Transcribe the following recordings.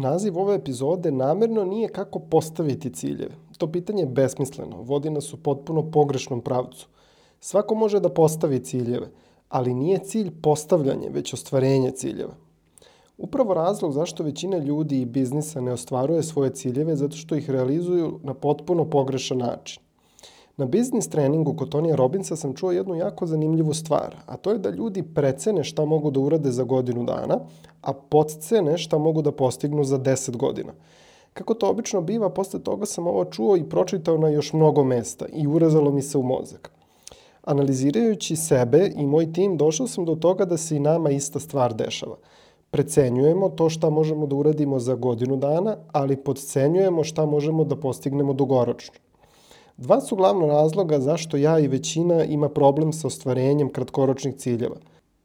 Naziv ove epizode namerno nije kako postaviti ciljeve. To pitanje je besmisleno, vodi nas u potpuno pogrešnom pravcu. Svako može da postavi ciljeve, ali nije cilj postavljanje, već ostvarenje ciljeva. Upravo razlog zašto većina ljudi i biznisa ne ostvaruje svoje ciljeve zato što ih realizuju na potpuno pogrešan način. Na biznis treningu kod Tonija Robinsa sam čuo jednu jako zanimljivu stvar, a to je da ljudi precene šta mogu da urade za godinu dana, a podcene šta mogu da postignu za 10 godina. Kako to obično biva, posle toga sam ovo čuo i pročitao na još mnogo mesta i urezalo mi se u mozak. Analizirajući sebe i moj tim, došao sam do toga da se i nama ista stvar dešava. Precenjujemo to šta možemo da uradimo za godinu dana, ali podcenjujemo šta možemo da postignemo dugoročno. Dva su glavna razloga zašto ja i većina ima problem sa ostvarenjem kratkoročnih ciljeva.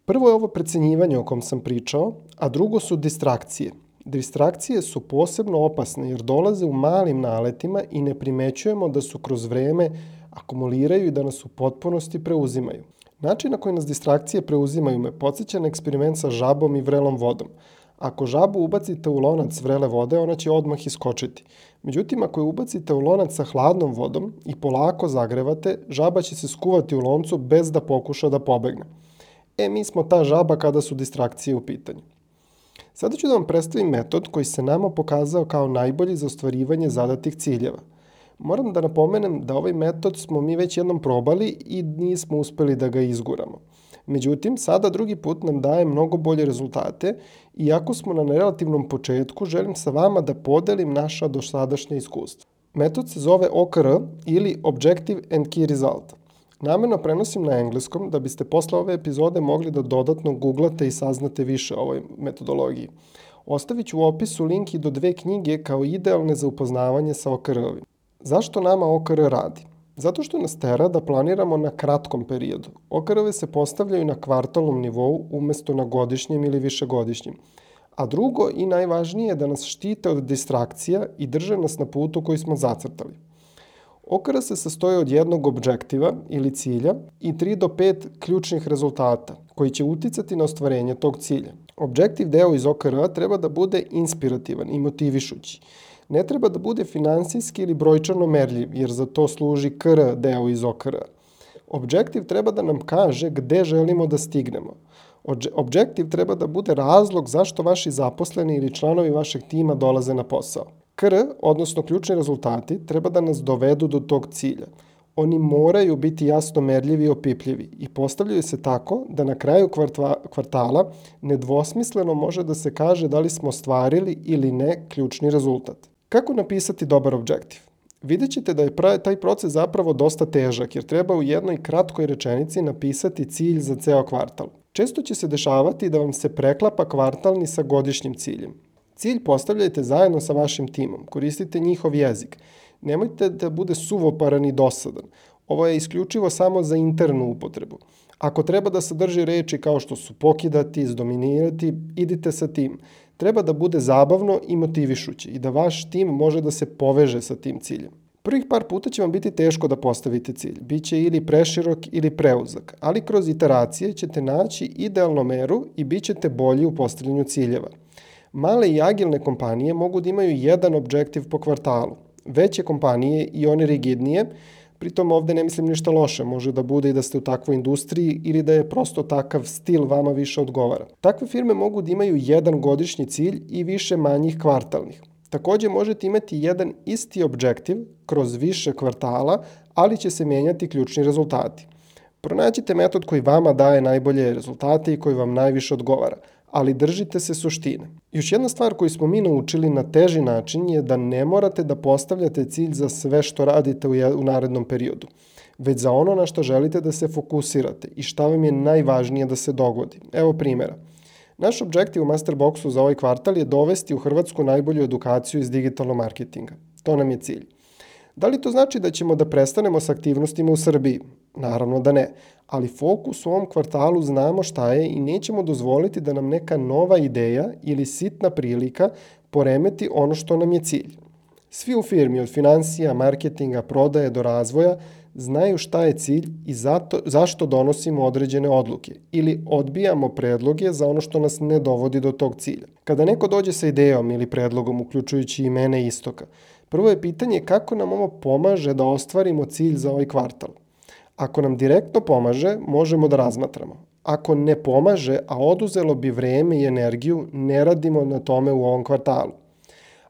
Prvo je ovo precenjivanje o kom sam pričao, a drugo su distrakcije. Distrakcije su posebno opasne jer dolaze u malim naletima i ne primećujemo da su kroz vreme akumuliraju i da nas u potpunosti preuzimaju. Način na koji nas distrakcije preuzimaju me podsjeća na eksperiment sa žabom i vrelom vodom. Ako žabu ubacite u lonac vrele vode, ona će odmah iskočiti. Međutim, ako je ubacite u lonac sa hladnom vodom i polako zagrevate, žaba će se skuvati u loncu bez da pokuša da pobegne. E, mi smo ta žaba kada su distrakcije u pitanju. Sada ću da vam predstavim metod koji se nama pokazao kao najbolji za ostvarivanje zadatih ciljeva. Moram da napomenem da ovaj metod smo mi već jednom probali i nismo uspeli da ga izguramo. Međutim, sada drugi put nam daje mnogo bolje rezultate i ako smo na relativnom početku, želim sa vama da podelim naša dosadašnja iskustva. Metod se zove OKR ili Objective and Key Result. Namerno prenosim na engleskom da biste posle ove epizode mogli da dodatno googlate i saznate više o ovoj metodologiji. Ostavit ću u opisu link i do dve knjige kao idealne za upoznavanje sa OKR-ovim. Zašto nama OKR radi? Zato što nas tera da planiramo na kratkom periodu. OKR-ove se postavljaju na kvartalnom nivou umesto na godišnjem ili višegodišnjem. A drugo i najvažnije je da nas štite od distrakcija i drže nas na putu koji smo zacrtali. OKR se sastoji od jednog objektiva ili cilja i 3 do 5 ključnih rezultata koji će uticati na ostvarenje tog cilja. Objektiv deo iz OKR treba da bude inspirativan i motivišući ne treba da bude finansijski ili brojčano merljiv, jer za to služi KR deo iz OKR. Objektiv treba da nam kaže gde želimo da stignemo. Objektiv treba da bude razlog zašto vaši zaposleni ili članovi vašeg tima dolaze na posao. KR, odnosno ključni rezultati, treba da nas dovedu do tog cilja. Oni moraju biti jasno merljivi i opipljivi i postavljaju se tako da na kraju kvartala nedvosmisleno može da se kaže da li smo ostvarili ili ne ključni rezultat. Kako napisati dobar objektiv? Vidjet ćete da je taj proces zapravo dosta težak jer treba u jednoj kratkoj rečenici napisati cilj za ceo kvartal. Često će se dešavati da vam se preklapa kvartalni sa godišnjim ciljem. Cilj postavljajte zajedno sa vašim timom, koristite njihov jezik. Nemojte da bude suvoparan i dosadan. Ovo je isključivo samo za internu upotrebu. Ako treba da sadrži reči kao što su pokidati, izdominirati, idite sa tim treba da bude zabavno i motivišuće i da vaš tim može da se poveže sa tim ciljem. Prvih par puta će vam biti teško da postavite cilj. Biće ili preširok ili preuzak, ali kroz iteracije ćete naći idealnu meru i bit ćete bolji u postavljanju ciljeva. Male i agilne kompanije mogu da imaju jedan objektiv po kvartalu. Veće kompanije i one rigidnije Pritom ovde ne mislim ništa loše, može da bude i da ste u takvoj industriji ili da je prosto takav stil vama više odgovara. Takve firme mogu da imaju jedan godišnji cilj i više manjih kvartalnih. Takođe možete imati jedan isti objektiv kroz više kvartala, ali će se menjati ključni rezultati. Pronađite metod koji vama daje najbolje rezultate i koji vam najviše odgovara – ali držite se suštine. Još jedna stvar koju smo mi naučili na teži način je da ne morate da postavljate cilj za sve što radite u narednom periodu, već za ono na što želite da se fokusirate i šta vam je najvažnije da se dogodi. Evo primjera. Naš objektiv u Masterboxu za ovaj kvartal je dovesti u Hrvatsku najbolju edukaciju iz digitalnog marketinga. To nam je cilj. Da li to znači da ćemo da prestanemo sa aktivnostima u Srbiji? Naravno da ne, ali fokus u ovom kvartalu znamo šta je i nećemo dozvoliti da nam neka nova ideja ili sitna prilika poremeti ono što nam je cilj. Svi u firmi, od financija, marketinga, prodaje do razvoja, znaju šta je cilj i zato, zašto donosimo određene odluke ili odbijamo predloge za ono što nas ne dovodi do tog cilja. Kada neko dođe sa idejom ili predlogom, uključujući i mene istoka, prvo je pitanje kako nam ovo pomaže da ostvarimo cilj za ovaj kvartal. Ako nam direktno pomaže, možemo da razmatramo. Ako ne pomaže, a oduzelo bi vreme i energiju, ne radimo na tome u ovom kvartalu.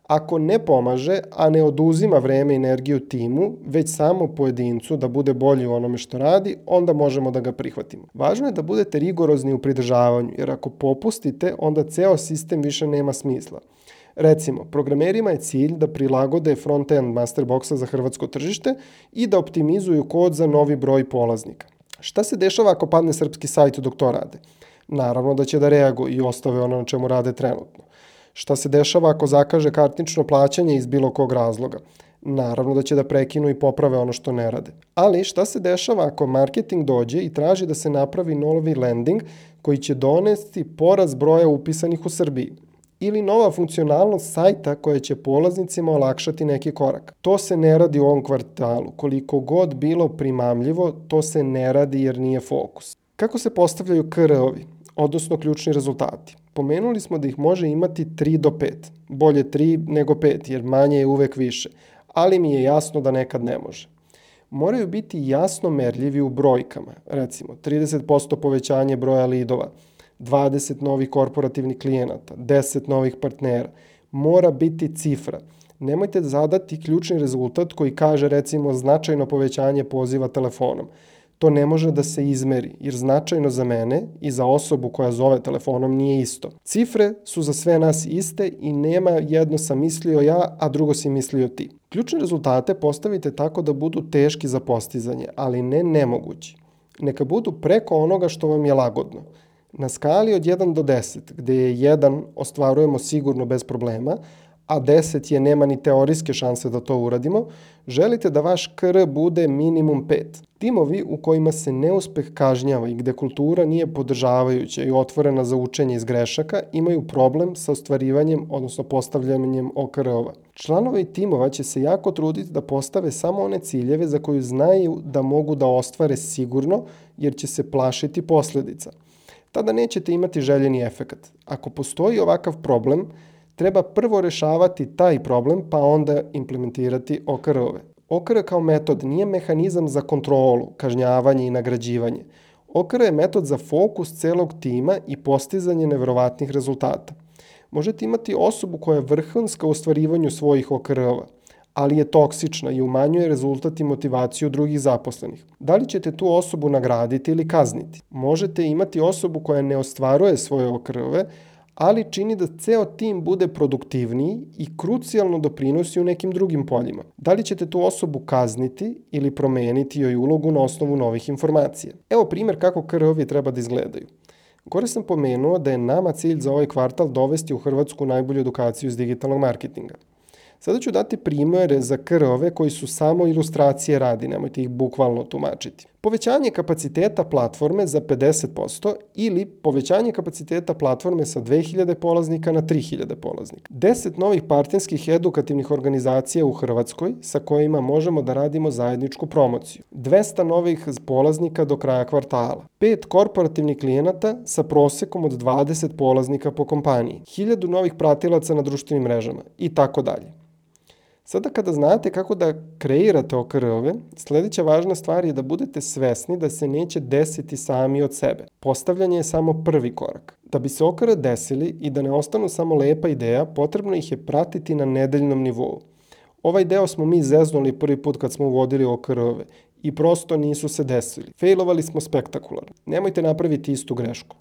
Ako ne pomaže, a ne oduzima vreme i energiju timu, već samo pojedincu da bude bolji u onome što radi, onda možemo da ga prihvatimo. Važno je da budete rigorozni u pridržavanju, jer ako popustite, onda ceo sistem više nema smisla. Recimo, programerima je cilj da prilagode front-end masterboxa za hrvatsko tržište i da optimizuju kod za novi broj polaznika. Šta se dešava ako padne srpski sajt dok to rade? Naravno da će da reaguju i ostave ono na čemu rade trenutno. Šta se dešava ako zakaže kartično plaćanje iz bilo kog razloga? Naravno da će da prekinu i poprave ono što ne rade. Ali šta se dešava ako marketing dođe i traži da se napravi novi landing koji će donesti poraz broja upisanih u Srbiji? Ili nova funkcionalnost sajta koja će polaznicima olakšati neki korak. To se ne radi u ovom kvartalu. Koliko god bilo primamljivo, to se ne radi jer nije fokus. Kako se postavljaju KR-ovi, odnosno ključni rezultati? Pomenuli smo da ih može imati 3 do 5. Bolje 3 nego 5, jer manje je uvek više. Ali mi je jasno da nekad ne može. Moraju biti jasno merljivi u brojkama. Recimo, 30% povećanje broja lidova, 20 novih korporativnih klijenata, 10 novih partnera. Mora biti cifra. Nemojte zadati ključni rezultat koji kaže recimo značajno povećanje poziva telefonom. To ne može da se izmeri, jer značajno za mene i za osobu koja zove telefonom nije isto. Cifre su za sve nas iste i nema jedno sam mislio ja, a drugo si mislio ti. Ključne rezultate postavite tako da budu teški za postizanje, ali ne nemogući. Neka budu preko onoga što vam je lagodno. Na skali od 1 do 10, gde je 1 ostvarujemo sigurno bez problema, a 10 je nema ni teorijske šanse da to uradimo, želite da vaš KR bude minimum 5. Timovi u kojima se neuspeh kažnjava i gde kultura nije podržavajuća i otvorena za učenje iz grešaka imaju problem sa ostvarivanjem, odnosno postavljanjem OKR-ova. Članovi timova će se jako truditi da postave samo one ciljeve za koju znaju da mogu da ostvare sigurno, jer će se plašiti posledica – tada nećete imati željeni efekat. Ako postoji ovakav problem, treba prvo rešavati taj problem pa onda implementirati OKR-ove. OKR kao metod nije mehanizam za kontrolu, kažnjavanje i nagrađivanje. OKR je metod za fokus celog tima i postizanje nevrovatnih rezultata. Možete imati osobu koja je vrhunska u ostvarivanju svojih OKR-ova, ali je toksična i umanjuje rezultat i motivaciju drugih zaposlenih. Da li ćete tu osobu nagraditi ili kazniti? Možete imati osobu koja ne ostvaruje svoje okrve, ali čini da ceo tim bude produktivniji i krucijalno doprinosi u nekim drugim poljima. Da li ćete tu osobu kazniti ili promeniti joj ulogu na osnovu novih informacija? Evo primer kako krvovi treba da izgledaju. Gore sam pomenuo da je nama cilj za ovaj kvartal dovesti u Hrvatsku najbolju edukaciju iz digitalnog marketinga. Sada ću dati primere za krove koji su samo ilustracije radi, nemojte ih bukvalno tumačiti. Povećanje kapaciteta platforme za 50% ili povećanje kapaciteta platforme sa 2000 polaznika na 3000 polaznika. 10 novih partnerskih edukativnih organizacija u Hrvatskoj sa kojima možemo da radimo zajedničku promociju. 200 novih polaznika do kraja kvartala. 5 korporativnih klijenata sa prosekom od 20 polaznika po kompaniji. 1000 novih pratilaca na društvenim mrežama i tako dalje. Sada kada znate kako da kreirate OKR-ove, sledeća važna stvar je da budete svesni da se neće desiti sami od sebe. Postavljanje je samo prvi korak. Da bi se OKR desili i da ne ostanu samo lepa ideja, potrebno ih je pratiti na nedeljnom nivou. Ovaj deo smo mi zeznuli prvi put kad smo uvodili OKR-ove i prosto nisu se desili. Failovali smo spektakularno. Nemojte napraviti istu grešku.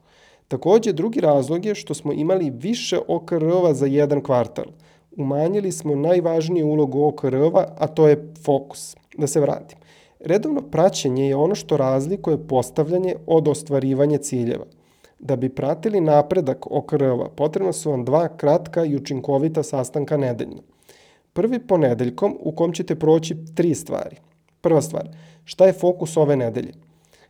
Takođe, drugi razlog je što smo imali više OKR-ova za jedan kvartal – umanjili smo najvažniju ulogu OKR-ova, a to je fokus. Da se vratim. Redovno praćenje je ono što razlikuje postavljanje od ostvarivanja ciljeva. Da bi pratili napredak OKR-ova, potrebno su vam dva kratka i učinkovita sastanka nedeljno. Prvi ponedeljkom u kom ćete proći tri stvari. Prva stvar, šta je fokus ove nedelje?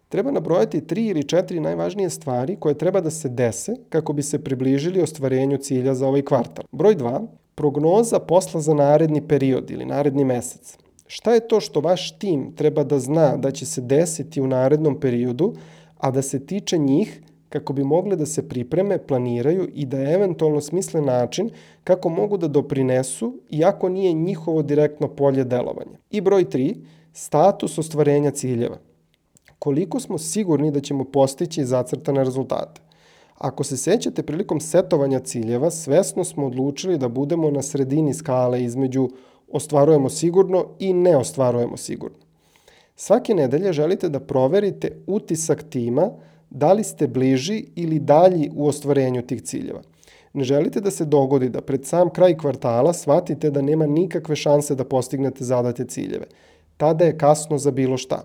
Treba nabrojati tri ili četiri najvažnije stvari koje treba da se dese kako bi se približili ostvarenju cilja za ovaj kvartal. Broj 2 prognoza posla za naredni period ili naredni mesec. Šta je to što vaš tim treba da zna da će se desiti u narednom periodu, a da se tiče njih kako bi mogli da se pripreme, planiraju i da eventualno smisle način kako mogu da doprinesu, iako nije njihovo direktno polje delovanja. I broj 3, status ostvarenja ciljeva. Koliko smo sigurni da ćemo postići zacrtane rezultate? Ako se sećate prilikom setovanja ciljeva, svesno smo odlučili da budemo na sredini skale između ostvarujemo sigurno i ne ostvarujemo sigurno. Svake nedelje želite da proverite utisak tima da li ste bliži ili dalji u ostvarenju tih ciljeva. Ne želite da se dogodi da pred sam kraj kvartala shvatite da nema nikakve šanse da postignete zadate ciljeve. Tada je kasno za bilo šta.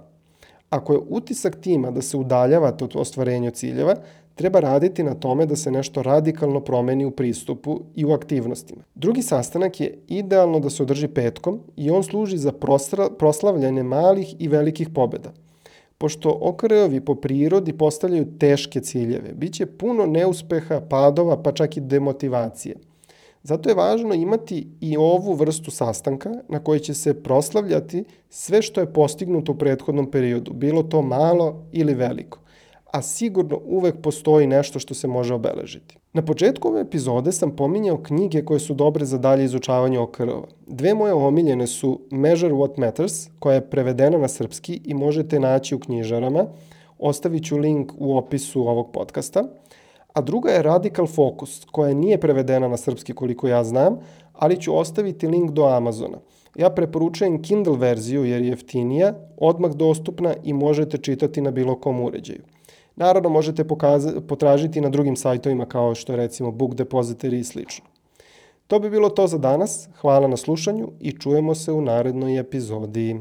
Ako je utisak tima da se udaljavate od ostvarenja ciljeva, treba raditi na tome da se nešto radikalno promeni u pristupu i u aktivnostima. Drugi sastanak je idealno da se održi petkom i on služi za proslavljanje malih i velikih pobeda. Pošto OKR-ovi po prirodi postavljaju teške ciljeve, bit će puno neuspeha, padova, pa čak i demotivacije. Zato je važno imati i ovu vrstu sastanka na kojoj će se proslavljati sve što je postignuto u prethodnom periodu, bilo to malo ili veliko a sigurno uvek postoji nešto što se može obeležiti. Na početku ove epizode sam pominjao knjige koje su dobre za dalje izučavanje OKR-ova. Dve moje omiljene su Measure What Matters, koja je prevedena na srpski i možete naći u knjižarama. Ostavit ću link u opisu ovog podcasta. A druga je Radical Focus, koja nije prevedena na srpski koliko ja znam, ali ću ostaviti link do Amazona. Ja preporučujem Kindle verziju jer je jeftinija, odmah dostupna i možete čitati na bilo kom uređaju. Naravno, možete potražiti na drugim sajtovima kao što je recimo Book Depository i slično. To bi bilo to za danas. Hvala na slušanju i čujemo se u narednoj epizodi.